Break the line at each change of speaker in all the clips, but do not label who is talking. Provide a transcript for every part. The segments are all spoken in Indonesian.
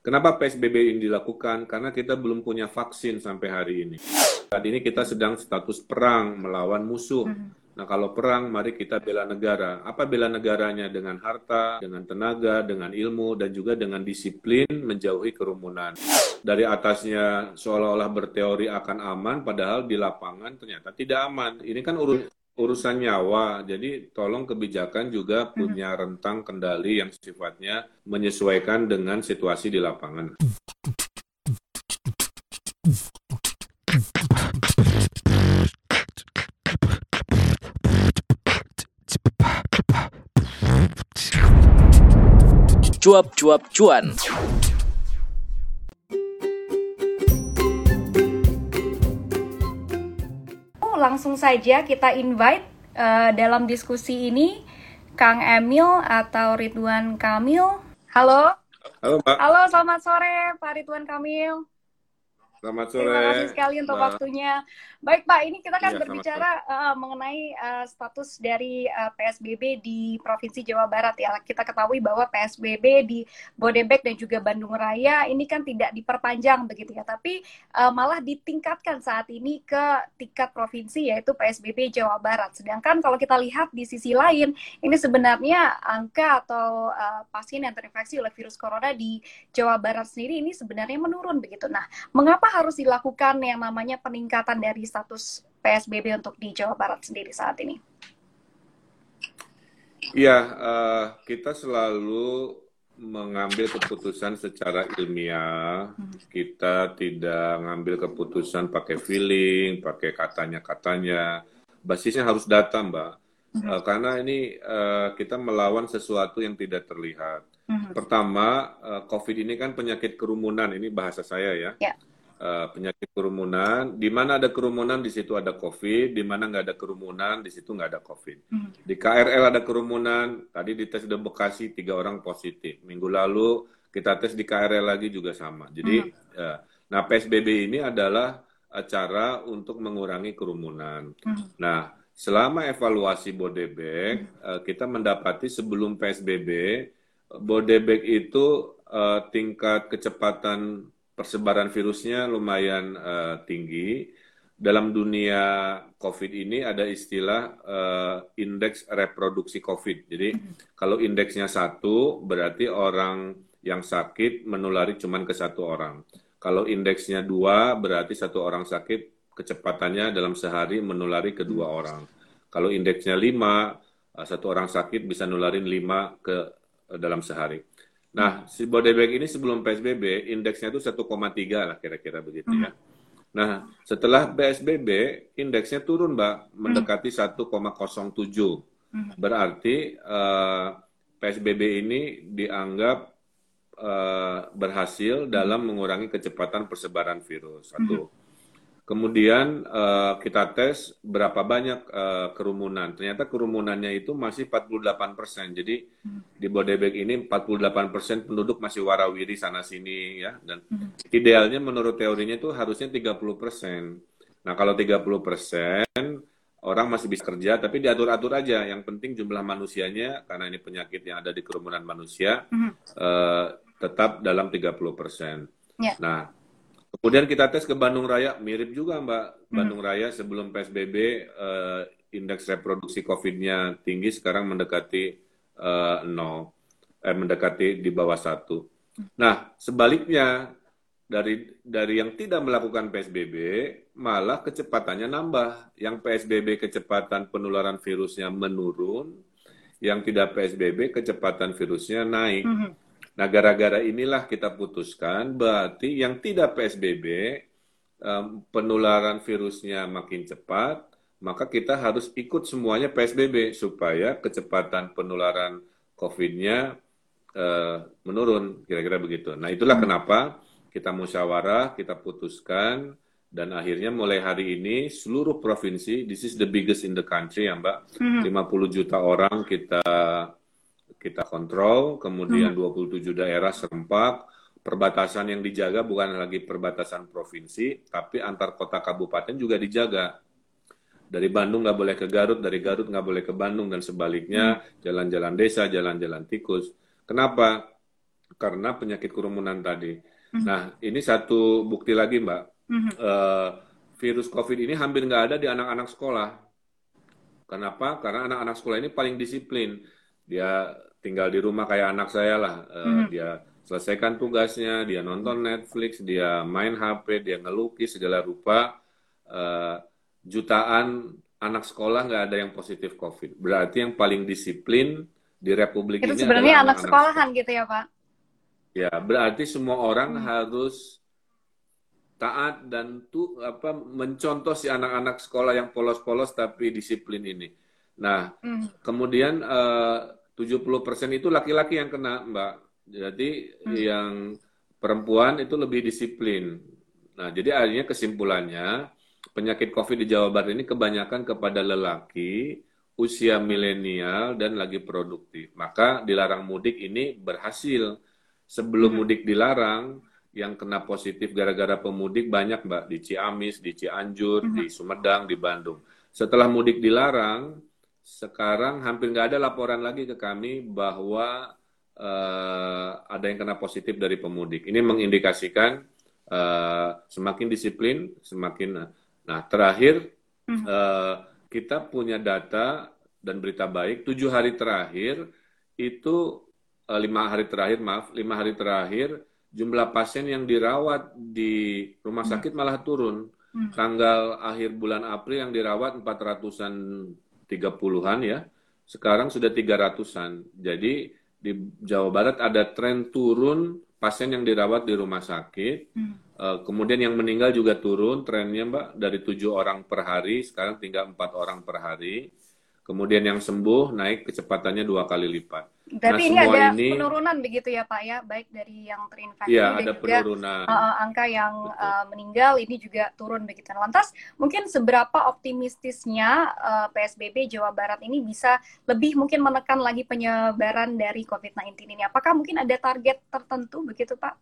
Kenapa PSBB ini dilakukan? Karena kita belum punya vaksin sampai hari ini. Saat ini kita sedang status perang melawan musuh. Nah, kalau perang, mari kita bela negara. Apa bela negaranya? Dengan harta, dengan tenaga, dengan ilmu, dan juga dengan disiplin menjauhi kerumunan. Dari atasnya seolah-olah berteori akan aman, padahal di lapangan ternyata tidak aman. Ini kan urus urusan nyawa. Jadi tolong kebijakan juga punya rentang kendali yang sifatnya menyesuaikan dengan situasi di lapangan.
Cuap-cuap cuan.
Langsung saja kita invite uh, dalam diskusi ini Kang Emil atau Ridwan Kamil. Halo.
Halo, Mbak.
Halo, selamat sore Pak Ridwan Kamil.
Selamat sore.
Terima kasih sekali untuk
Mbak.
waktunya. Baik Pak, ini kita kan
Iya,
berbicara uh, mengenai uh, status dari uh, PSBB di Provinsi Jawa Barat ya. Kita ketahui bahwa PSBB di Bodebek dan juga Bandung Raya ini kan tidak diperpanjang begitu ya, tapi uh, malah ditingkatkan saat ini ke tingkat provinsi yaitu PSBB Jawa Barat. Sedangkan kalau kita lihat di sisi lain, ini sebenarnya angka atau uh, pasien yang terinfeksi oleh virus corona di Jawa Barat sendiri ini sebenarnya menurun begitu. Nah, mengapa harus dilakukan yang namanya peningkatan dari status PSBB untuk di Jawa Barat sendiri saat ini?
Iya, eh, kita selalu mengambil keputusan secara ilmiah. Kita tidak ngambil keputusan pakai feeling, pakai katanya-katanya. Basisnya harus data, Mbak. Eh, karena ini eh, kita melawan sesuatu yang tidak terlihat.
Mhm.
Pertama, COVID ini kan penyakit kerumunan. Ini bahasa saya ya.
Ya.
Eh, penyakit kerumunan. Di mana ada kerumunan, di situ ada COVID. Di mana nggak ada kerumunan, di situ nggak ada COVID.
Mhm.
Di KRL ada kerumunan. Tadi di tes di Bekasi tiga orang positif. Minggu lalu kita tes di KRL lagi juga sama. Jadi, ya. nah PSBB ini adalah cara untuk mengurangi kerumunan.
Mhm.
Nah, selama evaluasi Bodebek, eh, kita mendapati sebelum PSBB, Bodebek itu tingkat kecepatan persebaran virusnya lumayan eh, tinggi. Dalam dunia COVID ini ada istilah eh, indeks reproduksi COVID. Jadi kalau indeksnya satu, berarti orang yang sakit menulari cuma ke satu orang. Kalau indeksnya dua, berarti satu orang sakit kecepatannya dalam sehari menulari ke dua orang. Kalau indeksnya lima, eh, satu orang sakit bisa nularin lima ke dalam sehari. Nah, si Bodebek ini sebelum PSBB, indeksnya itu 1,3 lah kira-kira begitu ya. Nah, setelah PSBB, indeksnya turun, Mbak, mendekati 1,07. Berarti eh, PSBB ini dianggap eh, berhasil dalam mengurangi kecepatan persebaran virus. Satu. Kemudian eh, kita tes berapa banyak eh, kerumunan. Ternyata kerumunannya itu masih 48%. Jadi di Bodebek ini 48% penduduk masih warawiri sana sini ya dan idealnya menurut teorinya itu harusnya 30%. Nah, kalau 30% orang masih bisa kerja tapi diatur-atur aja. Yang penting jumlah manusianya karena ini penyakit yang ada di kerumunan manusia eh, tetap dalam 30%.
Ya.
Nah, kemudian kita tes ke Bandung Raya, mirip juga Mbak. Bandung Raya sebelum PSBB eh, indeks reproduksi COVID-nya tinggi, sekarang mendekati eh, nol, eh, mendekati di bawah satu. Nah, sebaliknya dari dari yang tidak melakukan PSBB malah kecepatannya nambah. Yang PSBB kecepatan penularan virusnya menurun, yang tidak PSBB kecepatan virusnya naik.
Mhm.
Nah, gara-gara inilah kita putuskan berarti yang tidak PSBB penularan virusnya makin cepat, maka kita harus ikut semuanya PSBB supaya kecepatan penularan COVID-nya eh, menurun, kira-kira begitu. Nah, itulah kenapa kita musyawarah, kita putuskan, dan akhirnya mulai hari ini seluruh provinsi, this is the biggest in the country ya Mbak,
Mhm.
50 juta orang kita kita kontrol, kemudian 27 daerah serempak, perbatasan yang dijaga bukan lagi perbatasan provinsi, tapi antar kota kabupaten juga dijaga. Dari Bandung nggak boleh ke Garut, dari Garut nggak boleh ke Bandung, dan sebaliknya jalan-jalan desa, jalan-jalan tikus. Kenapa? karena penyakit kerumunan tadi.
Mhm.
Nah, ini satu bukti lagi, Mbak. Eh, virus COVID ini hampir nggak ada di anak-anak sekolah. Kenapa? Karena anak-anak sekolah ini paling disiplin. Dia tinggal di rumah kayak anak saya lah. Eh,
Mhm.
Dia selesaikan tugasnya, dia nonton Netflix, dia main HP, dia ngelukis segala rupa. Eh, jutaan anak sekolah nggak ada yang positif COVID. Berarti yang paling disiplin di Republik
Itu
ini
sebenarnya anak
anak-anak
sekolahan gitu ya, Pak?
Ya, berarti semua orang
Hmm.
harus taat dan tuh apa mencontoh si anak-anak sekolah yang polos-polos tapi disiplin ini. Nah,
Hmm.
kemudian eh, 70% itu laki-laki yang kena, Mbak. Jadi
Hmm.
yang perempuan itu lebih disiplin. Nah, jadi akhirnya kesimpulannya penyakit COVID di Jawa Barat ini kebanyakan kepada lelaki usia milenial dan lagi produktif. Maka dilarang mudik ini berhasil. Sebelum
Hmm.
mudik dilarang, yang kena positif gara-gara pemudik banyak, Mbak, di Ciamis, di Cianjur,
Mhm.
di Sumedang, di Bandung. Setelah mudik dilarang, sekarang hampir nggak ada laporan lagi ke kami bahwa eh, ada yang kena positif dari pemudik. Ini mengindikasikan eh, semakin disiplin, semakin. Nah, terakhir eh, kita punya data dan berita baik. Tujuh hari terakhir itu eh, lima hari terakhir, maaf, lima hari terakhir jumlah pasien yang dirawat di rumah
Hmm.
sakit malah turun.
Hmm.
Tanggal akhir bulan April yang dirawat 400-an 30-an ya. Sekarang sudah 300-an. Jadi di Jawa Barat ada tren turun pasien yang dirawat di rumah sakit.
Hmm.
Eh, kemudian yang meninggal juga turun trennya Mbak dari tujuh orang per hari sekarang tinggal empat orang per hari. Kemudian yang sembuh naik kecepatannya dua kali lipat.
Berarti
Nah,
ini ada
ini-
penurunan begitu ya, Pak ya, baik dari yang terinfeksi
Iya
dan
ada
juga
penurunan.
uh, angka yang
Betul.
uh, meninggal ini juga turun begitu. Lantas mungkin seberapa optimistisnya uh, PSBB Jawa Barat ini bisa lebih mungkin menekan lagi penyebaran dari COVID-19 ini? Apakah mungkin ada target tertentu begitu, Pak?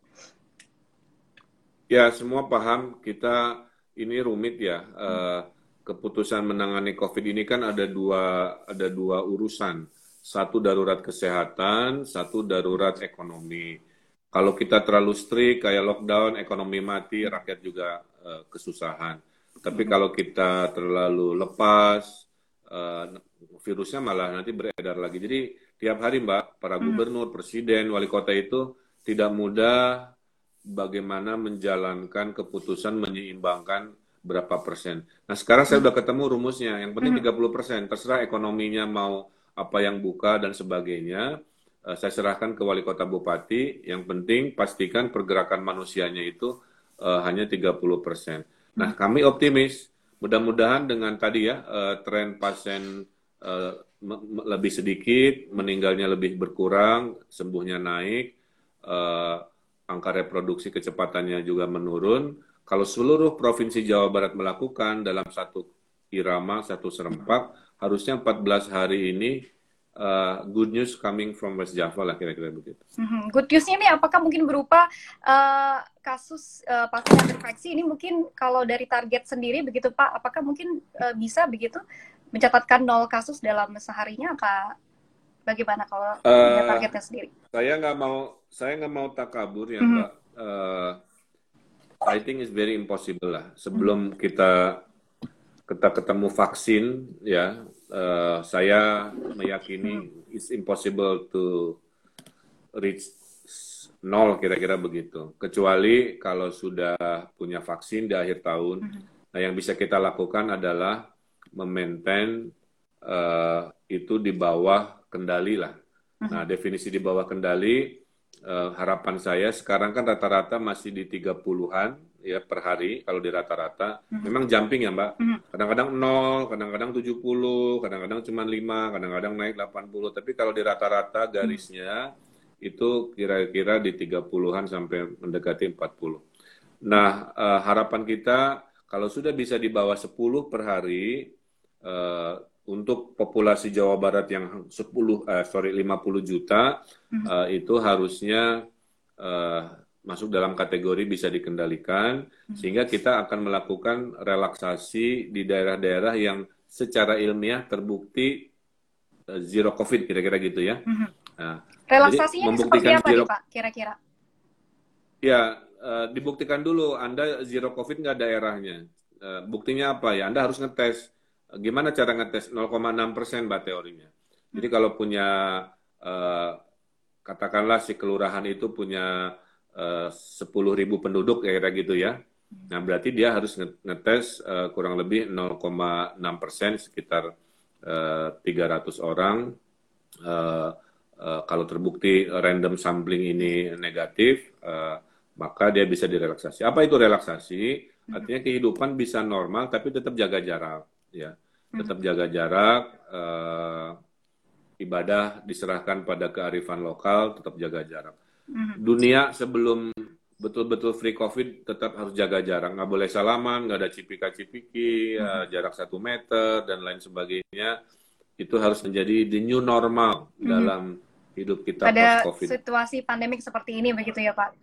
Ya, semua paham kita ini rumit ya. Eh, keputusan menangani COVID ini kan ada dua ada dua urusan. Satu darurat kesehatan, satu darurat ekonomi. Kalau kita terlalu strict kayak lockdown, ekonomi mati, rakyat juga eh, kesusahan. Tapi
Mhm.
kalau kita terlalu lepas, eh, virusnya malah nanti beredar lagi. Jadi tiap hari Mbak, para
Mhm.
gubernur, presiden, wali kota itu tidak mudah bagaimana menjalankan keputusan menyeimbangkan berapa persen. Nah sekarang saya udah ketemu rumusnya, yang penting
Mhm.
30 persen, terserah ekonominya mau apa yang buka dan sebagainya. Eh, Saya serahkan ke wali kota bupati, yang penting pastikan pergerakan manusianya itu eh, hanya 30 persen. Nah kami optimis, mudah-mudahan dengan tadi ya eh, tren pasien me- lebih sedikit, meninggalnya lebih berkurang, sembuhnya naik, eh, angka reproduksi kecepatannya juga menurun. Kalau seluruh provinsi Jawa Barat melakukan dalam satu irama, satu serempak, harusnya 14 hari ini uh, good news coming from West Java lah kira-kira begitu.
Mhm. Good news-nya ini apakah mungkin berupa uh, kasus uh, pasien terinfeksi ini mungkin kalau dari target sendiri begitu Pak, apakah mungkin uh, bisa begitu mencatatkan nol kasus dalam seharinya apa bagaimana kalau
Eh,
targetnya sendiri?
Saya nggak mau saya nggak mau takabur ya
Mhm.
Mbak. Uh, I think it's very impossible lah. Sebelum kita kita ketemu vaksin ya, uh, saya meyakini it's impossible to reach nol kira-kira begitu. Kecuali kalau sudah punya vaksin di akhir tahun.
Mhm.
Nah, yang bisa kita lakukan adalah memaintain uh, itu di bawah kendali lah. Nah, definisi di bawah kendali eh, harapan saya sekarang kan rata-rata masih di 30-an ya per hari kalau di rata-rata.
Mhm.
Memang jumping ya, Mbak.
Mhm.
Kadang-kadang 0, kadang-kadang 70, kadang-kadang cuma 5, kadang-kadang naik 80. Tapi kalau di rata-rata garisnya itu kira-kira di 30-an sampai mendekati 40. Nah, eh, harapan kita kalau sudah bisa di bawah 10 per hari eh, untuk populasi Jawa Barat yang 10 eh, sorry 50 juta
Mhm.
eh, itu harusnya eh, masuk dalam kategori bisa dikendalikan sehingga kita akan melakukan relaksasi di daerah-daerah yang secara ilmiah terbukti eh, zero covid kira-kira gitu ya.
Mhm.
Nah,
Relaksasinya ini seperti apa zero, nih Pak, kira-kira?
Ya, uh, dibuktikan dulu Anda zero COVID nggak daerahnya. Uh, buktinya apa ya? Anda harus ngetes. Gimana cara ngetes? 0,6 persen Mbak teorinya. Jadi hmm. kalau punya, uh, katakanlah si kelurahan itu punya sepuluh ribu penduduk kira-kira gitu ya. Nah, berarti dia harus ngetes uh, kurang lebih 0,6 persen, sekitar uh, 300 orang. Uh, uh, kalau terbukti random sampling ini negatif, uh, maka dia bisa direlaksasi. Apa itu relaksasi? Hmm. Artinya kehidupan bisa normal, tapi tetap jaga jarak, ya, tetap hmm. jaga jarak. Uh, ibadah diserahkan pada kearifan lokal, tetap jaga jarak. Hmm. Dunia sebelum betul-betul free covid tetap harus jaga jarak nggak boleh salaman nggak ada cipika-cipiki ya, hmm. jarak satu meter dan lain sebagainya itu harus menjadi the new normal hmm. dalam hidup kita
pada post covid situasi pandemik seperti ini begitu ya pak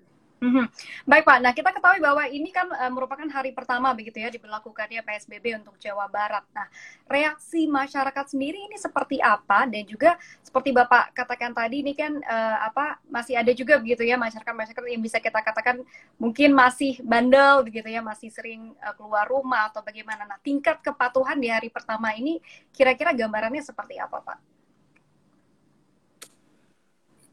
Mhm. Baik Pak, nah kita ketahui bahwa ini kan uh, merupakan hari pertama begitu ya diberlakukannya PSBB untuk Jawa Barat. Nah, reaksi masyarakat sendiri ini seperti apa dan juga seperti Bapak katakan tadi ini kan uh, apa masih ada juga begitu ya masyarakat-masyarakat yang bisa kita katakan mungkin masih bandel begitu ya, masih sering uh, keluar rumah atau bagaimana. Nah, tingkat kepatuhan di hari pertama ini kira-kira gambarannya seperti apa Pak?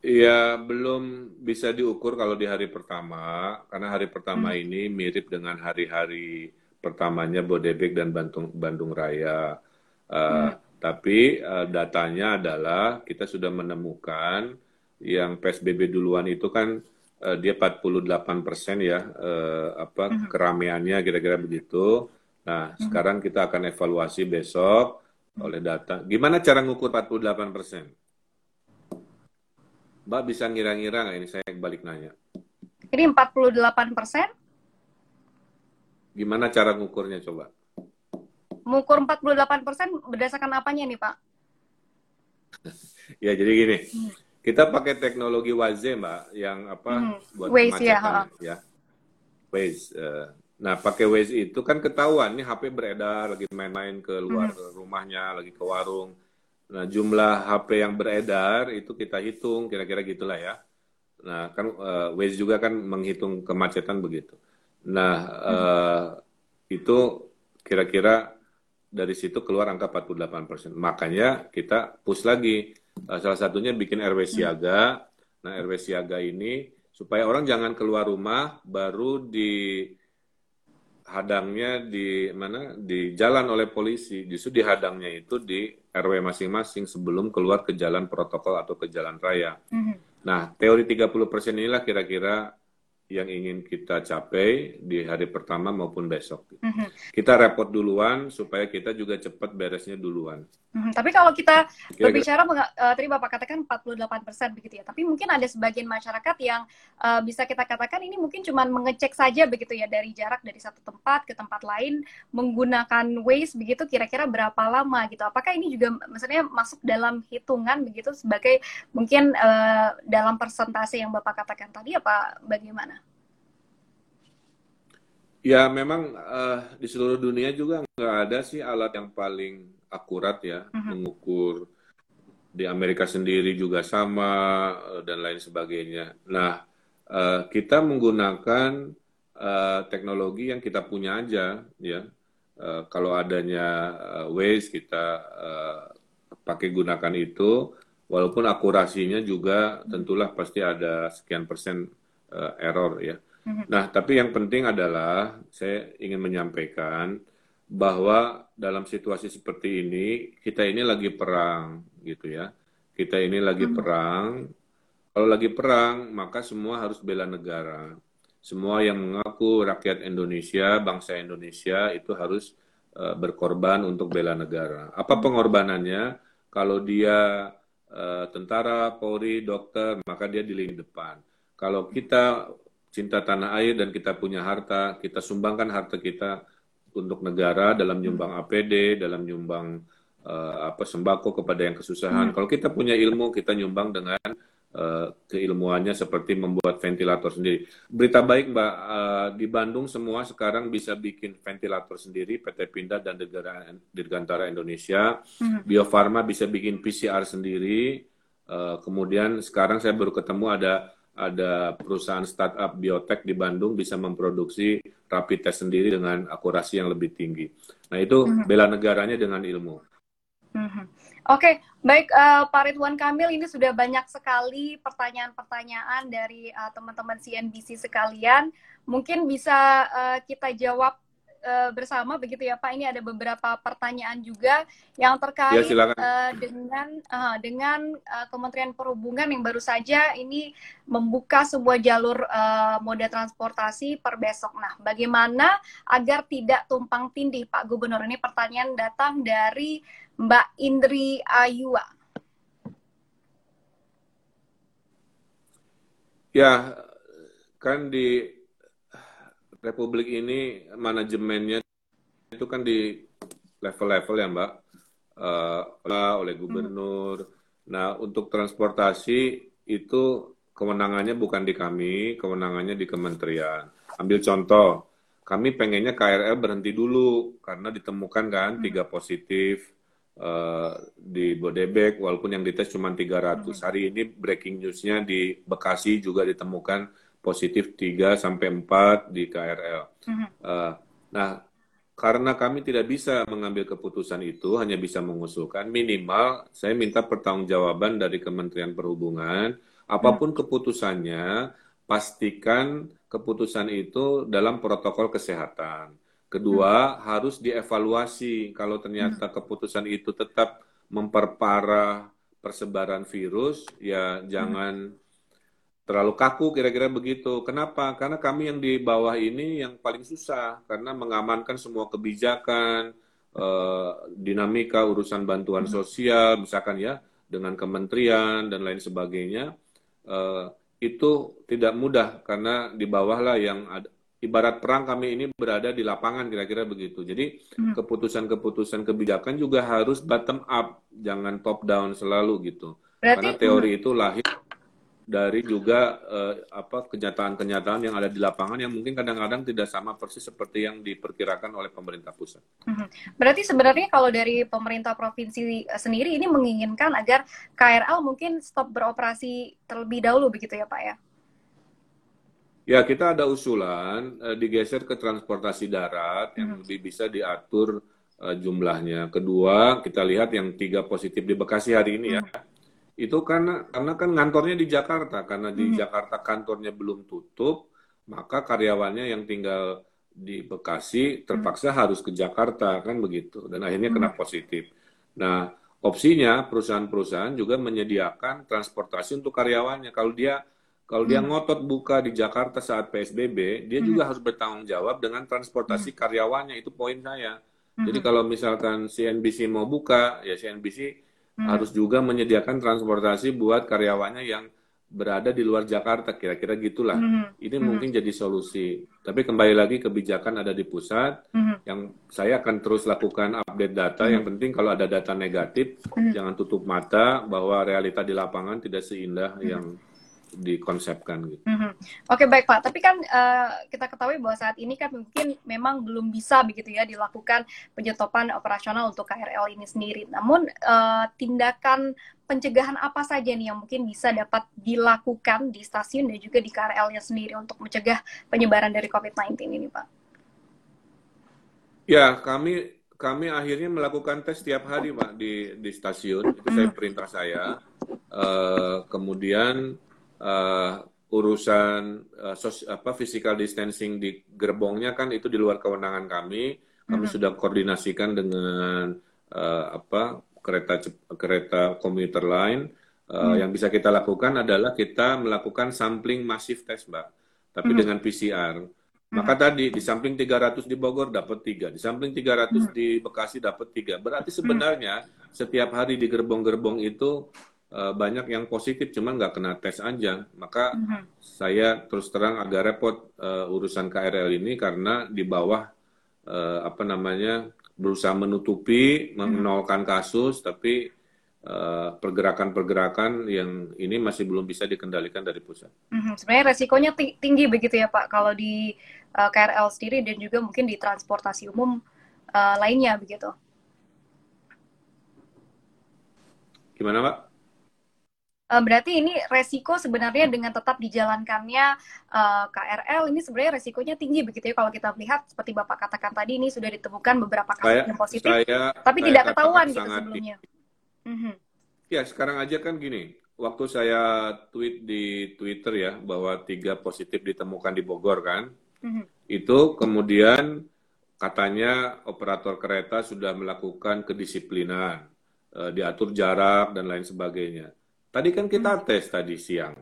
Ya, belum bisa diukur kalau di hari pertama, karena hari pertama hmm. ini mirip dengan hari-hari pertamanya Bodebek dan Bandung, Bandung Raya. Uh, hmm. Tapi uh, datanya adalah kita sudah menemukan yang PSBB duluan itu kan uh, dia 48 persen ya, uh, apa hmm. keramaiannya kira-kira begitu. Nah, hmm. sekarang kita akan evaluasi besok oleh data. Gimana cara ngukur 48 persen? Mbak bisa ngira-ngira nggak ini saya balik nanya?
Ini 48 persen?
Gimana cara ngukurnya coba?
Mengukur 48 persen berdasarkan apanya nih Pak?
ya jadi gini, hmm. kita pakai teknologi Waze Mbak, yang apa hmm. buat
Waze ya, ya.
Waze. Uh, nah pakai Waze itu kan ketahuan nih HP beredar lagi main-main ke luar hmm. rumahnya, lagi ke warung Nah, jumlah HP yang beredar itu kita hitung kira-kira gitulah ya. Nah, kan uh, Waze juga kan menghitung kemacetan begitu. Nah, uh, itu kira-kira dari situ keluar angka 48%. Makanya kita push lagi. Uh, salah satunya bikin RW siaga. Nah, RW siaga ini supaya orang jangan keluar rumah baru di hadangnya di mana di jalan oleh polisi justru dihadangnya itu di RW masing-masing sebelum keluar ke jalan protokol atau ke jalan raya. Mm -hmm. Nah, teori 30% inilah kira-kira yang ingin kita capai di hari pertama maupun besok. Mm-hmm. Kita repot duluan supaya kita juga cepat beresnya duluan.
Mm-hmm. Tapi kalau kita Kira-kira... berbicara, uh, tadi Bapak katakan 48 persen begitu ya. Tapi mungkin ada sebagian masyarakat yang uh, bisa kita katakan ini mungkin cuma mengecek saja begitu ya dari jarak dari satu tempat ke tempat lain menggunakan Waze begitu kira-kira berapa lama gitu. Apakah ini juga maksudnya masuk dalam hitungan begitu sebagai mungkin uh, dalam persentase yang Bapak katakan tadi apa bagaimana?
Ya memang uh, di seluruh dunia juga nggak ada sih alat yang paling akurat ya uh-huh. mengukur di Amerika sendiri juga sama uh, dan lain sebagainya. Nah uh, kita menggunakan uh, teknologi yang kita punya aja ya. Uh, kalau adanya uh, Waze kita uh, pakai gunakan itu, walaupun akurasinya juga tentulah pasti ada sekian persen uh, error ya. Mhm. Nah, tapi yang penting adalah saya ingin menyampaikan bahwa dalam situasi seperti ini kita ini lagi perang gitu ya. Kita ini lagi hmm. perang. Kalau lagi perang, maka semua harus bela negara. Semua yang mengaku rakyat Indonesia, bangsa Indonesia itu harus uh, berkorban untuk bela negara. Apa pengorbanannya? Kalau dia uh, tentara, Polri, dokter, maka dia di lini depan. Kalau kita cinta tanah air dan kita punya harta, kita sumbangkan harta kita untuk negara dalam nyumbang APD, dalam nyumbang uh, apa sembako kepada yang kesusahan. Hmm. Kalau kita punya ilmu, kita nyumbang dengan uh, keilmuannya seperti membuat ventilator sendiri. Berita baik Mbak, uh, di Bandung semua sekarang bisa bikin ventilator sendiri, PT Pindad dan Dirgantara Indonesia. Hmm. Bio Farma bisa bikin PCR sendiri. Uh, kemudian sekarang saya baru ketemu ada ada perusahaan startup biotek di Bandung bisa memproduksi rapid test sendiri dengan akurasi yang lebih tinggi. Nah itu -hmm. bela negaranya dengan ilmu.
-hmm. Oke, okay. baik uh, Pak Ridwan Kamil, ini sudah banyak sekali pertanyaan-pertanyaan dari uh, teman-teman CNBC sekalian. Mungkin bisa uh, kita jawab uh, bersama begitu ya Pak. Ini ada beberapa pertanyaan juga yang terkait ya, uh, dengan uh, dengan uh, Kementerian Perhubungan yang baru saja ini membuka sebuah jalur uh, moda transportasi per besok. Nah, bagaimana agar tidak tumpang tindih Pak Gubernur? Ini pertanyaan datang dari Mbak Indri Ayua.
Ya, kan di Republik ini manajemennya itu kan di level-level ya Mbak, uh, oleh gubernur. Nah untuk transportasi itu kewenangannya bukan di kami, kewenangannya di kementerian. Ambil contoh, kami pengennya KRL berhenti dulu karena ditemukan kan hmm. tiga positif uh, di Bodebek, walaupun yang dites cuma 300. Hmm. Hari ini breaking newsnya di Bekasi juga ditemukan positif 3 sampai 4 di KRL. Uh, eh, nah, karena kami tidak bisa mengambil keputusan itu, hanya bisa mengusulkan minimal saya minta pertanggungjawaban dari Kementerian Perhubungan, apa pun hmm. keputusannya, pastikan keputusan itu dalam protokol kesehatan. Kedua, hmm. harus dievaluasi kalau ternyata hmm. keputusan itu tetap memperparah persebaran virus, ya jangan hmm terlalu kaku kira-kira begitu. Kenapa? Karena kami yang di bawah ini yang paling susah karena mengamankan semua kebijakan, eh, dinamika urusan bantuan hmm. sosial, misalkan ya dengan kementerian dan lain sebagainya, eh, itu tidak mudah karena di bawah lah yang ada, ibarat perang kami ini berada di lapangan kira-kira begitu. Jadi hmm. keputusan-keputusan kebijakan juga harus bottom up, jangan top down selalu gitu. Berarti, Karena teori itu lahir dari juga uh, apa kenyataan-kenyataan yang ada di lapangan yang mungkin kadang-kadang tidak sama persis seperti yang diperkirakan oleh pemerintah pusat.
Mhm. Berarti sebenarnya kalau dari pemerintah provinsi eh, sendiri ini menginginkan agar KRL mungkin stop beroperasi terlebih dahulu begitu ya Pak ya?
Ya kita ada usulan uh, digeser ke transportasi darat yang hmm. lebih bisa diatur uh, jumlahnya. Kedua kita lihat yang tiga positif di Bekasi hari ini hmm. ya mhm itu karena karena kan ngantornya di Jakarta karena di hmm. Jakarta kantornya belum tutup maka karyawannya yang tinggal di Bekasi terpaksa hmm. harus ke Jakarta kan begitu dan akhirnya hmm. kena positif. Nah opsinya perusahaan-perusahaan juga menyediakan transportasi untuk karyawannya kalau dia kalau dia hmm. ngotot buka di Jakarta saat PSBB dia hmm. juga harus bertanggung jawab dengan transportasi hmm. karyawannya itu poin saya. Hmm. Jadi kalau misalkan CNBC mau buka ya CNBC hmm. harus juga menyediakan transportasi buat karyawannya yang berada di luar Jakarta kira-kira gitulah hmm. ini hmm. mungkin jadi solusi tapi kembali lagi kebijakan ada di pusat hmm. yang saya akan terus lakukan update data hmm. yang penting kalau ada data negatif hmm. jangan tutup mata bahwa realita di lapangan tidak seindah hmm. yang dikonsepkan gitu. Mm -hmm.
Oke okay, baik Pak, tapi kan uh, kita ketahui bahwa saat ini kan mungkin memang belum bisa begitu ya dilakukan penyetopan operasional untuk KRL ini sendiri. Namun uh, tindakan pencegahan apa saja nih yang mungkin bisa dapat dilakukan di stasiun dan juga di KRL-nya sendiri untuk mencegah penyebaran dari COVID-19 ini Pak?
Ya kami kami akhirnya melakukan tes setiap hari Pak di di stasiun itu saya perintah saya. Uh, kemudian uh, urusan uh, sos, apa physical distancing di gerbongnya kan itu di luar kewenangan kami. Kami hmm. sudah koordinasikan dengan uh, apa kereta kereta komuter lain. Uh, hmm. Yang bisa kita lakukan adalah kita melakukan sampling masif tes, Mbak. Tapi hmm. dengan PCR. Maka tadi di sampling 300 di Bogor dapat tiga, di sampling 300 hmm. di Bekasi dapat tiga. Berarti sebenarnya setiap hari di gerbong-gerbong itu uh, banyak yang positif cuman nggak kena tes aja maka mm -hmm. saya terus terang agak repot uh, urusan KRL ini karena di bawah uh, apa namanya berusaha menutupi mhm. menolkan kasus tapi pergerakan-pergerakan uh, yang ini masih belum bisa dikendalikan dari pusat.
Mm-hmm. Sebenarnya resikonya tinggi begitu ya Pak kalau di uh, KRL sendiri dan juga mungkin di transportasi umum uh, lainnya begitu.
Gimana Pak?
Uh, berarti ini resiko sebenarnya dengan tetap dijalankannya uh, KRL ini sebenarnya resikonya tinggi begitu ya kalau kita melihat seperti Bapak katakan tadi ini sudah ditemukan beberapa kasus
Saya-
yang positif,
saya-
tapi
saya
tidak ketahuan gitu sebelumnya. Mhm.
Ya, sekarang aja kan gini. Waktu saya tweet di Twitter ya bahwa tiga positif ditemukan di Bogor kan,
Mhm.
itu kemudian katanya operator kereta sudah melakukan kedisiplinan, eh, diatur jarak dan lain sebagainya. Tadi kan kita tes tadi siang.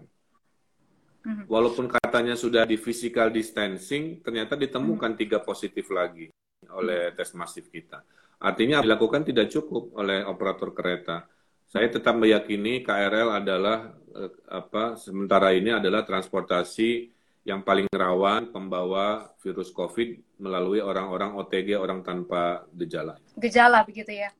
Mhm.
Walaupun katanya sudah di physical distancing, ternyata ditemukan tiga positif lagi oleh tes masif kita. Artinya dilakukan tidak cukup oleh operator kereta. Saya tetap meyakini KRL adalah eh, apa sementara ini adalah transportasi yang paling rawan pembawa virus COVID melalui orang-orang OTG, orang tanpa gejala.
Gejala begitu ya.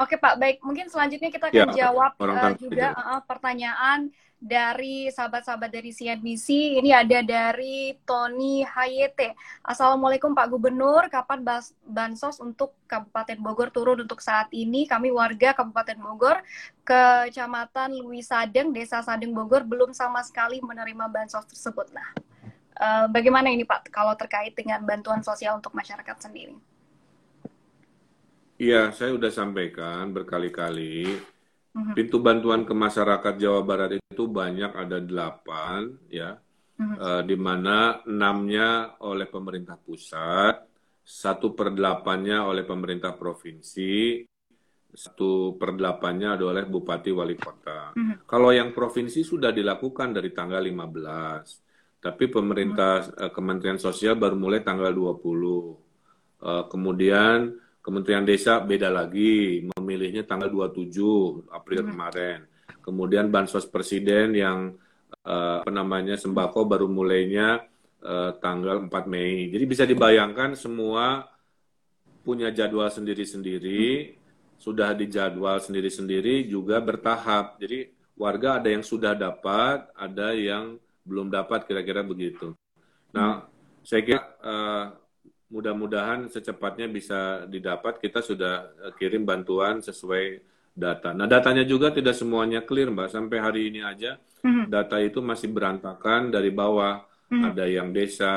Oke Pak, baik. Mungkin selanjutnya kita
Ya,
akan jawab
orang
uh, juga uh, pertanyaan dari sahabat-sahabat dari CNBC. Ini ada dari Tony Hayete. Assalamualaikum Pak Gubernur, kapan bansos untuk Kabupaten Bogor turun untuk saat ini? Kami warga Kabupaten Bogor, Kecamatan Lui Sadeng, Desa Sadeng Bogor belum sama sekali menerima bansos tersebut. Nah, uh, bagaimana ini Pak kalau terkait dengan bantuan sosial untuk masyarakat sendiri?
Iya, saya sudah sampaikan berkali-kali
Mhm.
pintu bantuan ke masyarakat Jawa Barat itu banyak ada delapan ya
Mhm.
eh, di mana enamnya oleh pemerintah pusat satu per delapannya oleh pemerintah provinsi satu per delapannya adalah oleh bupati wali kota
Mhm.
kalau yang provinsi sudah dilakukan dari tanggal 15 tapi pemerintah eh, Kementerian Sosial baru mulai tanggal 20 Eh, kemudian Kementerian Desa beda lagi, memilihnya tanggal 27 April
Hmm.
kemarin. Kemudian bansos presiden yang eh, apa namanya sembako baru mulainya eh, tanggal 4 Mei. Jadi bisa dibayangkan semua punya jadwal sendiri-sendiri, sudah dijadwal sendiri-sendiri juga bertahap. Jadi warga ada yang sudah dapat, ada yang belum dapat kira-kira begitu. Nah, saya kira eh, mudah-mudahan secepatnya bisa didapat. Kita sudah eh, kirim bantuan sesuai data. Nah, datanya juga tidak semuanya clear, Mbak. Sampai hari ini aja
Mhm.
data itu masih berantakan dari bawah.
Mhm.
Ada yang desa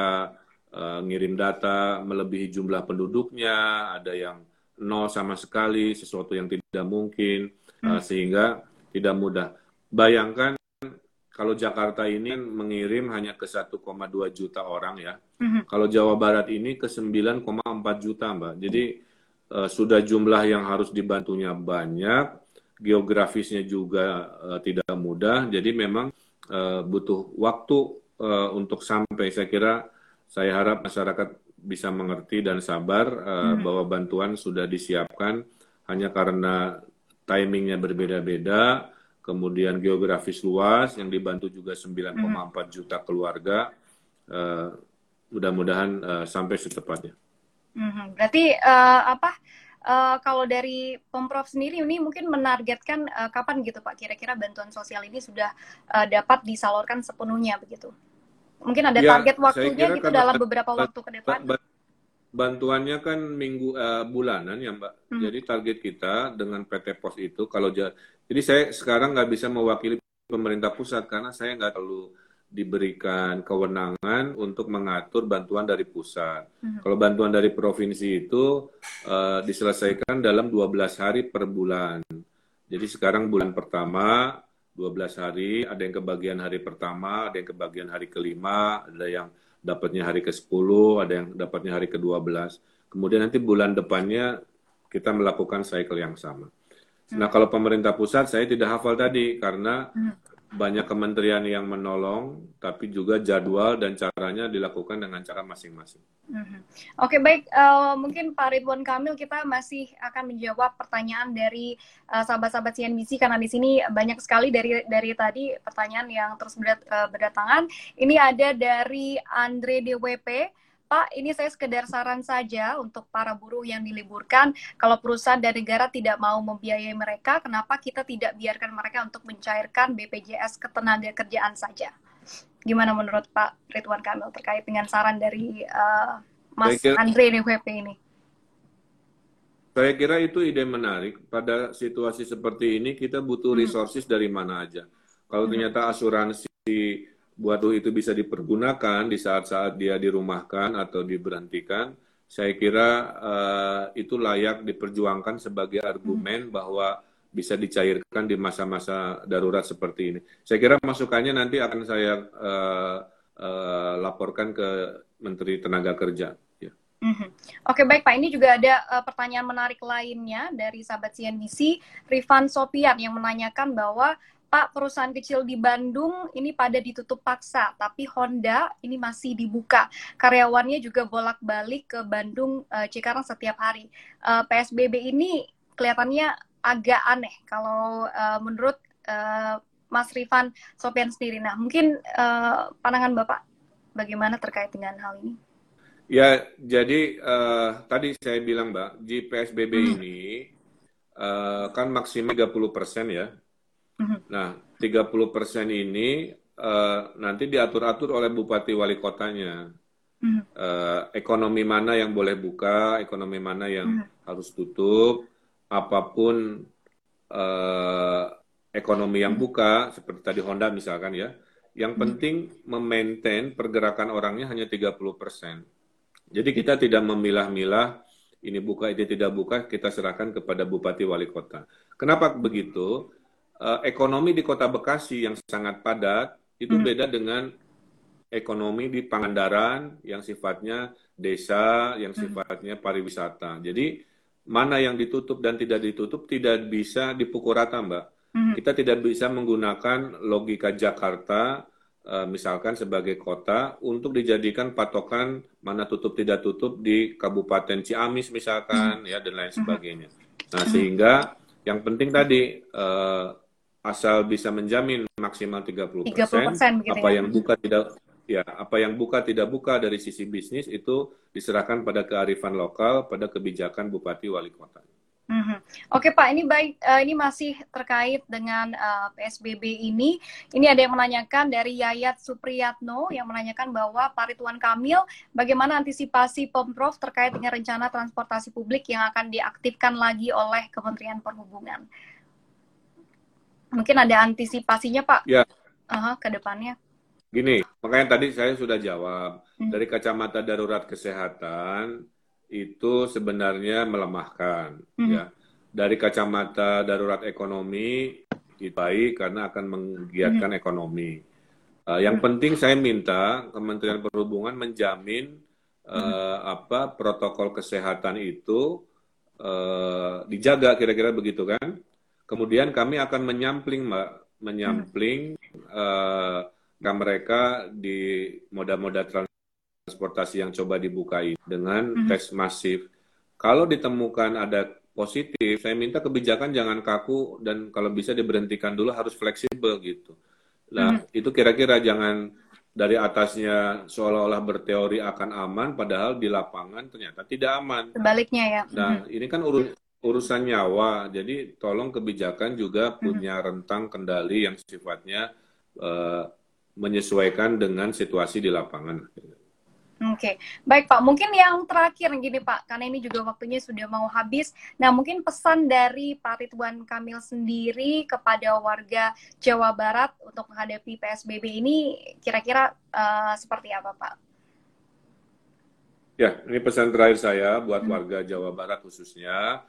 eh, ngirim data melebihi jumlah penduduknya, ada yang nol sama sekali, sesuatu yang tidak mungkin, eh,
Hmm.
sehingga tidak mudah. Bayangkan kalau Jakarta ini mengirim hanya ke 1,2 juta orang ya.
Mhm.
Kalau Jawa Barat ini ke 9,4 juta, Mbak. Jadi eh, sudah jumlah yang harus dibantunya banyak, geografisnya juga eh, tidak mudah. Jadi memang eh, butuh waktu eh, untuk sampai. Saya kira, saya harap masyarakat bisa mengerti dan sabar eh,
Mhm.
bahwa bantuan sudah disiapkan hanya karena timingnya berbeda-beda, kemudian geografis luas yang dibantu juga 9,4 juta keluarga. Eh, mudah-mudahan eh, sampai secepatnya.
Mhm. Berarti eh, apa? eh, kalau dari pemprov sendiri ini mungkin menargetkan eh, kapan gitu Pak? Kira-kira bantuan sosial ini sudah eh, dapat disalurkan sepenuhnya begitu? Mungkin ada
Ya,
target waktunya gitu
karena
dalam beberapa waktu ke depan?
Ba- ba- Bantuannya kan minggu eh, bulanan ya Mbak.
Hmm.
Jadi target kita dengan PT Pos itu kalau jadi saya sekarang nggak bisa mewakili pemerintah pusat karena saya nggak perlu diberikan kewenangan untuk mengatur bantuan dari pusat.
Hmm.
Kalau bantuan dari provinsi itu eh, diselesaikan dalam 12 hari per bulan. Jadi sekarang bulan pertama 12 hari, ada yang kebagian hari pertama, ada yang kebagian hari kelima, ada yang dapatnya hari ke-10, ada yang dapatnya hari ke-12. Kemudian nanti bulan depannya kita melakukan cycle yang sama. Nah, kalau pemerintah pusat saya tidak hafal tadi karena
Hmm.
banyak kementerian yang menolong, tapi juga jadwal dan caranya dilakukan dengan cara masing-masing.
Mhm. Oke baik, Eh, mungkin Pak Ridwan Kamil kita masih akan menjawab pertanyaan dari eh, sahabat-sahabat CNBC karena di sini banyak sekali dari dari tadi pertanyaan yang terus berdat- eh, berdatangan. Ini ada dari Andre DWP. Pak, ini saya sekedar saran saja untuk para buruh yang diliburkan. Kalau perusahaan dan negara tidak mau membiayai mereka, kenapa kita tidak biarkan mereka untuk mencairkan BPJS ketenagakerjaan saja? Gimana menurut Pak Ridwan Kamil terkait dengan saran dari eh, Mas
Saya kira-
Andre DWP ini?
Saya kira itu ide menarik. Pada situasi seperti ini kita butuh resources dari mana aja. Kalau ternyata asuransi buat itu bisa dipergunakan di saat-saat dia dirumahkan atau diberhentikan, saya kira uh, itu layak diperjuangkan sebagai argumen bahwa bisa dicairkan di masa-masa darurat seperti ini. Saya kira masukannya nanti akan saya uh, uh, laporkan ke Menteri Tenaga Kerja. Ya.
Mm-hmm. Oke baik Pak, ini juga ada uh, pertanyaan menarik lainnya dari sahabat CNBC, Rifan Sopian yang menanyakan bahwa Pak, perusahaan kecil di Bandung ini pada ditutup paksa, tapi Honda ini masih dibuka. Karyawannya juga bolak-balik ke Bandung uh, Cikarang setiap hari. Uh, PSBB ini kelihatannya agak aneh kalau uh, menurut uh, Mas Rifan Sopian sendiri. Nah, mungkin uh, pandangan Bapak bagaimana terkait dengan hal ini?
Ya, jadi uh, tadi saya bilang Mbak, di PSBB hmm. ini uh, kan maksimal 30 persen ya. Nah, 30 persen ini uh, nanti diatur-atur oleh bupati wali kotanya. Uh, ekonomi mana yang boleh buka, ekonomi mana yang mm-hmm. harus tutup, apa pun uh, ekonomi yang buka, seperti tadi Honda misalkan ya, yang penting memaintain pergerakan orangnya hanya 30 persen. Jadi kita tidak memilah-milah ini buka, ini tidak buka, kita serahkan kepada bupati wali kota. Kenapa begitu? Uh, ekonomi di kota Bekasi yang sangat padat itu hmm. beda dengan ekonomi di Pangandaran yang sifatnya desa, yang hmm. sifatnya pariwisata. Jadi mana yang ditutup dan tidak ditutup tidak bisa dipukul rata, Mbak. Hmm. Kita tidak bisa menggunakan logika Jakarta uh, misalkan sebagai kota untuk dijadikan patokan mana tutup tidak tutup di Kabupaten Ciamis misalkan ya dan lain sebagainya. Nah, sehingga yang penting tadi uh, asal bisa menjamin maksimal 30%, 30% apa ya? yang buka tidak ya apa yang buka tidak buka dari sisi bisnis itu diserahkan pada kearifan lokal pada kebijakan bupati wali kota.
Mm-hmm. Oke Pak, ini baik uh, ini masih terkait dengan uh, eh, PSBB ini. Ini ada yang menanyakan dari Yayat Supriyatno yang menanyakan bahwa Pak Ridwan Kamil bagaimana antisipasi Pemprov terkait dengan rencana transportasi publik yang akan diaktifkan lagi oleh Kementerian Perhubungan. Mungkin ada antisipasinya Pak
ya.
uh, ke depannya.
Gini, makanya tadi saya sudah jawab. Hmm. Dari kacamata darurat kesehatan, itu sebenarnya melemahkan. Hmm. ya. Dari kacamata darurat ekonomi, itu baik karena akan menggiatkan hmm. ekonomi. Uh, yang hmm. penting saya minta Kementerian Perhubungan menjamin uh, hmm. apa protokol kesehatan itu uh, dijaga kira-kira begitu kan? Kemudian kami akan menyampling, Mbak, menyampling hmm. uh, mereka di moda-moda transportasi yang coba dibuka ini dengan hmm. tes masif. Kalau ditemukan ada positif, saya minta kebijakan jangan kaku dan kalau bisa diberhentikan dulu harus fleksibel gitu. Nah, hmm. itu kira-kira jangan dari atasnya seolah-olah berteori akan aman, padahal di lapangan ternyata tidak aman.
Sebaliknya ya.
Nah, hmm. ini kan urus urusan nyawa. Jadi tolong kebijakan juga punya rentang kendali yang sifatnya uh, menyesuaikan dengan situasi di lapangan.
Oke, okay. baik Pak. Mungkin yang terakhir gini Pak, karena ini juga waktunya sudah mau habis. Nah, mungkin pesan dari Pak Ridwan Kamil sendiri kepada warga Jawa Barat untuk menghadapi PSBB ini kira-kira uh, seperti apa Pak?
Ya, ini pesan terakhir saya buat hmm. warga Jawa Barat khususnya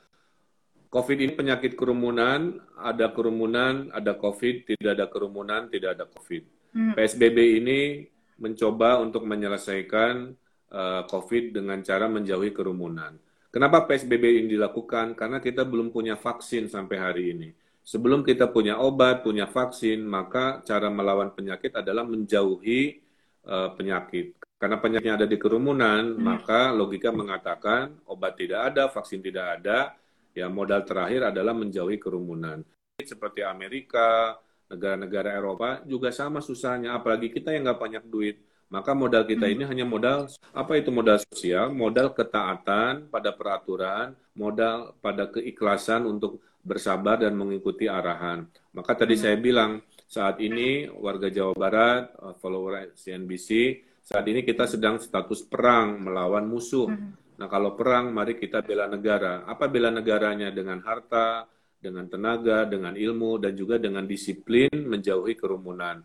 COVID ini penyakit kerumunan, ada kerumunan, ada COVID, tidak ada kerumunan, tidak ada COVID. Hmm. PSBB ini mencoba untuk menyelesaikan uh, COVID dengan cara menjauhi kerumunan. Kenapa PSBB ini dilakukan? Karena kita belum punya vaksin sampai hari ini. Sebelum kita punya obat, punya vaksin, maka cara melawan penyakit adalah menjauhi uh, penyakit. Karena penyakitnya ada di kerumunan, hmm. maka logika mengatakan obat tidak ada, vaksin tidak ada, ya modal terakhir adalah menjauhi kerumunan. Seperti Amerika, negara-negara Eropa juga sama susahnya, apalagi kita yang nggak banyak duit. Maka modal kita ini hanya modal, apa itu modal sosial? Modal ketaatan pada peraturan, modal pada keikhlasan untuk bersabar dan mengikuti arahan. Maka tadi saya bilang, saat ini warga Jawa Barat, uh, follower CNBC, saat ini kita sedang status perang melawan musuh. Nah, kalau perang, mari kita bela negara. Apa bela negaranya? Dengan harta, dengan tenaga, dengan ilmu, dan juga dengan disiplin menjauhi kerumunan.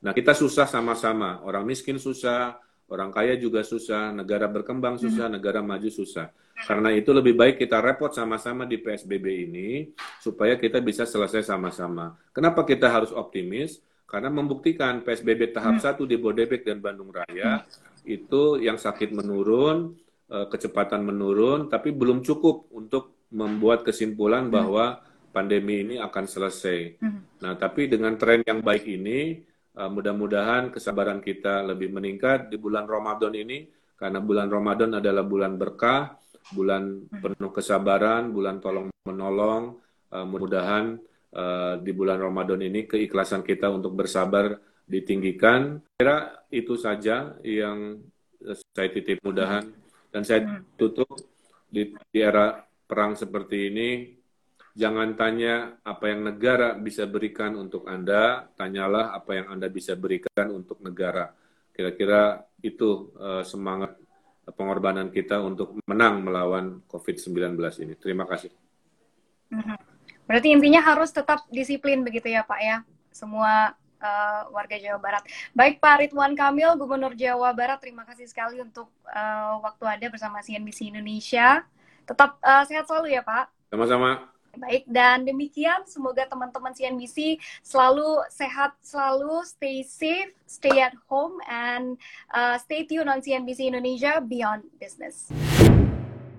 Nah, kita susah sama-sama. Orang miskin susah, orang kaya juga susah, negara berkembang susah, negara maju susah. Karena itu lebih baik kita repot sama-sama di PSBB ini supaya kita bisa selesai sama-sama. Kenapa kita harus optimis? Karena membuktikan PSBB tahap 1 di Bodebek dan Bandung Raya itu yang sakit menurun, kecepatan menurun, tapi belum cukup untuk membuat kesimpulan bahwa pandemi ini akan selesai. Nah, tapi dengan tren yang baik ini, uh, mudah-mudahan kesabaran kita lebih meningkat di bulan Ramadan ini, karena bulan Ramadan adalah bulan berkah, bulan penuh kesabaran, bulan tolong menolong. Uh, mudah-mudahan di bulan Ramadan ini keikhlasan kita untuk bersabar ditinggikan. Kira itu saja yang saya titip mudahan dan saya tutup di, di era perang seperti ini Jangan tanya apa yang negara bisa berikan untuk Anda, tanyalah apa yang Anda bisa berikan untuk negara. Kira-kira itu uh, semangat pengorbanan kita untuk menang melawan COVID-19 ini. Terima kasih.
Mhm. Berarti intinya harus tetap disiplin begitu ya Pak ya, semua uh, warga Jawa Barat. Baik Pak Ridwan Kamil, Gubernur Jawa Barat, terima kasih sekali untuk uh, waktu Anda bersama CNBC Indonesia. Tetap uh, sehat selalu ya Pak.
Sama-sama.
Baik, dan demikian semoga teman-teman CNBC selalu sehat, selalu stay safe, stay at home, and uh, stay tuned on CNBC Indonesia Beyond Business.